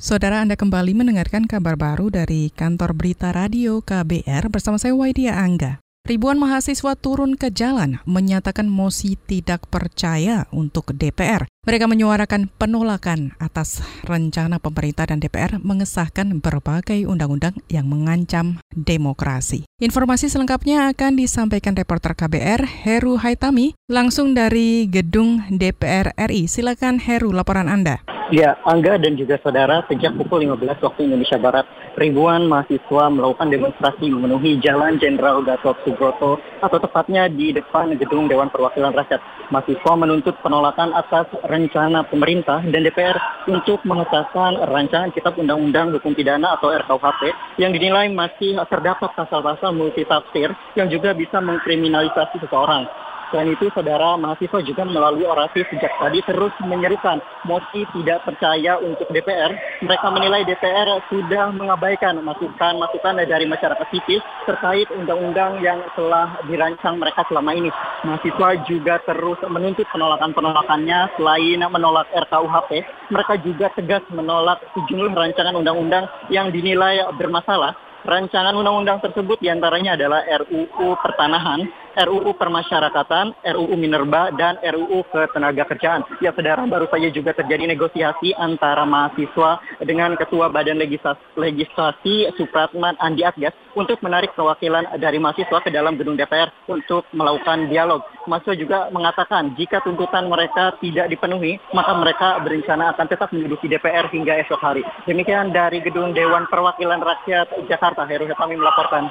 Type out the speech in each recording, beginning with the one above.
Saudara Anda kembali mendengarkan kabar baru dari kantor berita radio KBR bersama saya Waidia Angga. Ribuan mahasiswa turun ke jalan menyatakan mosi tidak percaya untuk DPR. Mereka menyuarakan penolakan atas rencana pemerintah dan DPR mengesahkan berbagai undang-undang yang mengancam demokrasi. Informasi selengkapnya akan disampaikan reporter KBR Heru Haitami langsung dari gedung DPR RI. Silakan Heru laporan Anda. Ya, Angga dan juga saudara, sejak pukul 15 waktu Indonesia Barat, ribuan mahasiswa melakukan demonstrasi memenuhi Jalan Jenderal Gatot Subroto atau tepatnya di depan Gedung Dewan Perwakilan Rakyat. Mahasiswa menuntut penolakan atas rencana pemerintah dan DPR untuk mengesahkan rancangan Kitab Undang-Undang Hukum Pidana atau RKUHP yang dinilai masih terdapat pasal-pasal multitafsir yang juga bisa mengkriminalisasi seseorang. Selain itu, saudara mahasiswa juga melalui orasi sejak tadi terus menyerukan mosi tidak percaya untuk DPR. Mereka menilai DPR sudah mengabaikan masukan-masukan dari masyarakat sipil terkait undang-undang yang telah dirancang mereka selama ini. Mahasiswa juga terus menuntut penolakan-penolakannya selain menolak RKUHP. Mereka juga tegas menolak sejumlah rancangan undang-undang yang dinilai bermasalah Rancangan undang-undang tersebut di antaranya adalah RUU Pertanahan, RUU Permasyarakatan, RUU Minerba, dan RUU Ketenagakerjaan. Ya, saudara, baru saja juga terjadi negosiasi antara mahasiswa dengan Ketua Badan Legislasi, Legislasi Supratman Andi Atgas untuk menarik perwakilan dari mahasiswa ke dalam gedung DPR untuk melakukan dialog. Mahasiswa juga mengatakan jika tuntutan mereka tidak dipenuhi, maka mereka berencana akan tetap menduduki DPR hingga esok hari. Demikian dari Gedung Dewan Perwakilan Rakyat Jakarta. Heru kami melaporkan.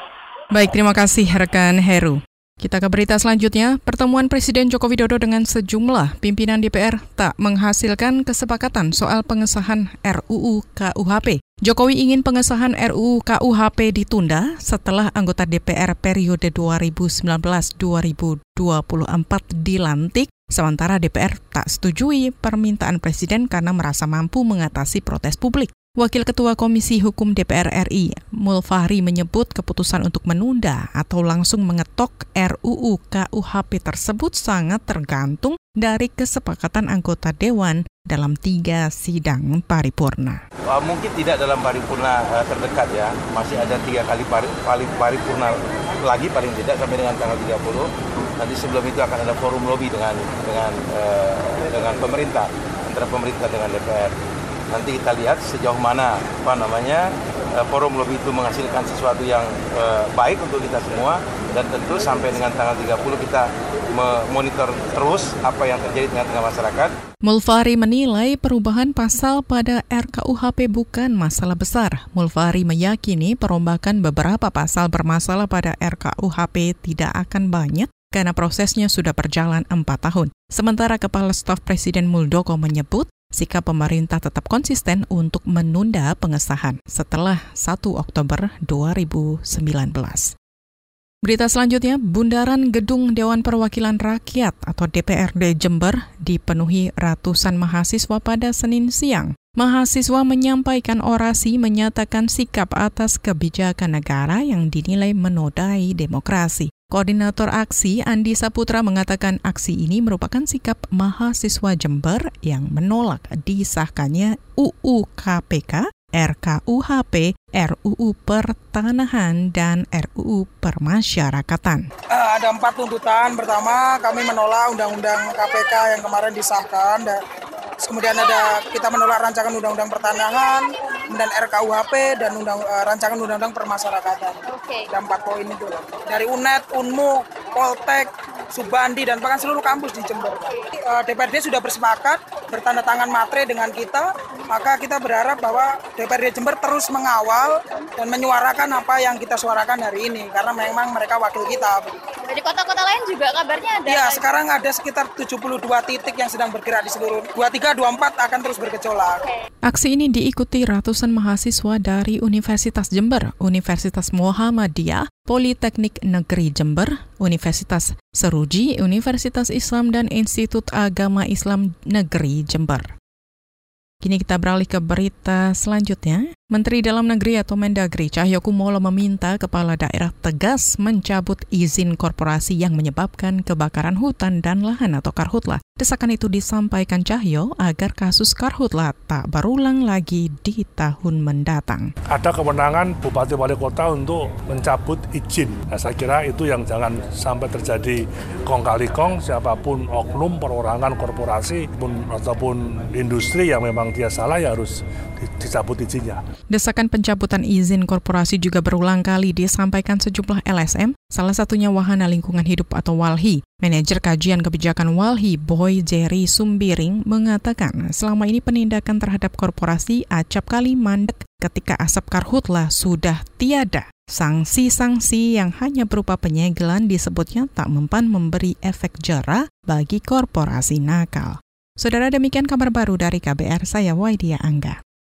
Baik, terima kasih rekan Heru. Kita ke berita selanjutnya. Pertemuan Presiden Joko Widodo dengan sejumlah pimpinan DPR tak menghasilkan kesepakatan soal pengesahan RUU KUHP. Jokowi ingin pengesahan RUU KUHP ditunda setelah anggota DPR periode 2019-2024 dilantik, sementara DPR tak setujui permintaan Presiden karena merasa mampu mengatasi protes publik. Wakil Ketua Komisi Hukum DPR RI, Mulfahri menyebut keputusan untuk menunda atau langsung mengetok RUU KUHP tersebut sangat tergantung dari kesepakatan anggota Dewan dalam tiga sidang paripurna. Mungkin tidak dalam paripurna uh, terdekat ya, masih ada tiga kali pari, pari, paripurna lagi paling tidak sampai dengan tanggal 30. Nanti sebelum itu akan ada forum lobby dengan dengan uh, dengan pemerintah antara pemerintah dengan DPR nanti kita lihat sejauh mana apa namanya eh, forum lobby itu menghasilkan sesuatu yang uh, baik untuk kita semua dan tentu sampai dengan tanggal 30 kita memonitor terus apa yang terjadi dengan tengah masyarakat. Mulfari menilai perubahan pasal pada RKUHP bukan masalah besar. Mulfari meyakini perombakan beberapa pasal bermasalah pada RKUHP tidak akan banyak karena prosesnya sudah berjalan empat tahun. Sementara Kepala Staf Presiden Muldoko menyebut sikap pemerintah tetap konsisten untuk menunda pengesahan setelah 1 Oktober 2019. Berita selanjutnya, bundaran Gedung Dewan Perwakilan Rakyat atau DPRD Jember dipenuhi ratusan mahasiswa pada Senin siang. Mahasiswa menyampaikan orasi menyatakan sikap atas kebijakan negara yang dinilai menodai demokrasi. Koordinator aksi Andi Saputra mengatakan aksi ini merupakan sikap mahasiswa Jember yang menolak disahkannya UU KPK, RKUHP, RUU Pertanahan, dan RUU Permasyarakatan. Uh, ada empat tuntutan. Pertama, kami menolak Undang-Undang KPK yang kemarin disahkan. Kemudian ada kita menolak rancangan Undang-Undang Pertanahan, dan RKUHP dan undang uh, rancangan undang-undang permasyarakatan. Oke. Okay. Dan empat poin itu Dari UNED, UNMU, Poltek, Subandi dan bahkan seluruh kampus di Jember. DPRD sudah bersepakat bertanda tangan matre dengan kita, maka kita berharap bahwa DPRD Jember terus mengawal dan menyuarakan apa yang kita suarakan hari ini karena memang mereka wakil kita. Di kota-kota lain juga kabarnya ada. Iya, sekarang ada sekitar 72 titik yang sedang bergerak di seluruh 23 24 akan terus bergejolak. Okay. Aksi ini diikuti ratusan mahasiswa dari Universitas Jember, Universitas Muhammadiyah, Politeknik Negeri Jember, Universitas Seruji, Universitas Islam dan Institut Agama Islam Negeri Jember. Kini kita beralih ke berita selanjutnya. Menteri Dalam Negeri atau Mendagri Cahyokumolo meminta kepala daerah tegas mencabut izin korporasi yang menyebabkan kebakaran hutan dan lahan atau karhutla. Desakan itu disampaikan Cahyo agar kasus karhutla tak berulang lagi di tahun mendatang. Ada kewenangan Bupati Wali Kota untuk mencabut izin. Nah, saya kira itu yang jangan sampai terjadi kong kali kong siapa pun oknum perorangan korporasi pun, ataupun industri yang memang dia salah ya harus dicabut izinnya. Desakan pencabutan izin korporasi juga berulang kali disampaikan sejumlah LSM, salah satunya Wahana Lingkungan Hidup atau WALHI. Manajer Kajian Kebijakan Walhi, Boy Jerry Sumbiring, mengatakan selama ini penindakan terhadap korporasi acap kali mandek ketika asap karhutlah sudah tiada. Sanksi-sanksi yang hanya berupa penyegelan disebutnya tak mempan memberi efek jerah bagi korporasi nakal. Saudara demikian kabar baru dari KBR, saya Waidia Angga.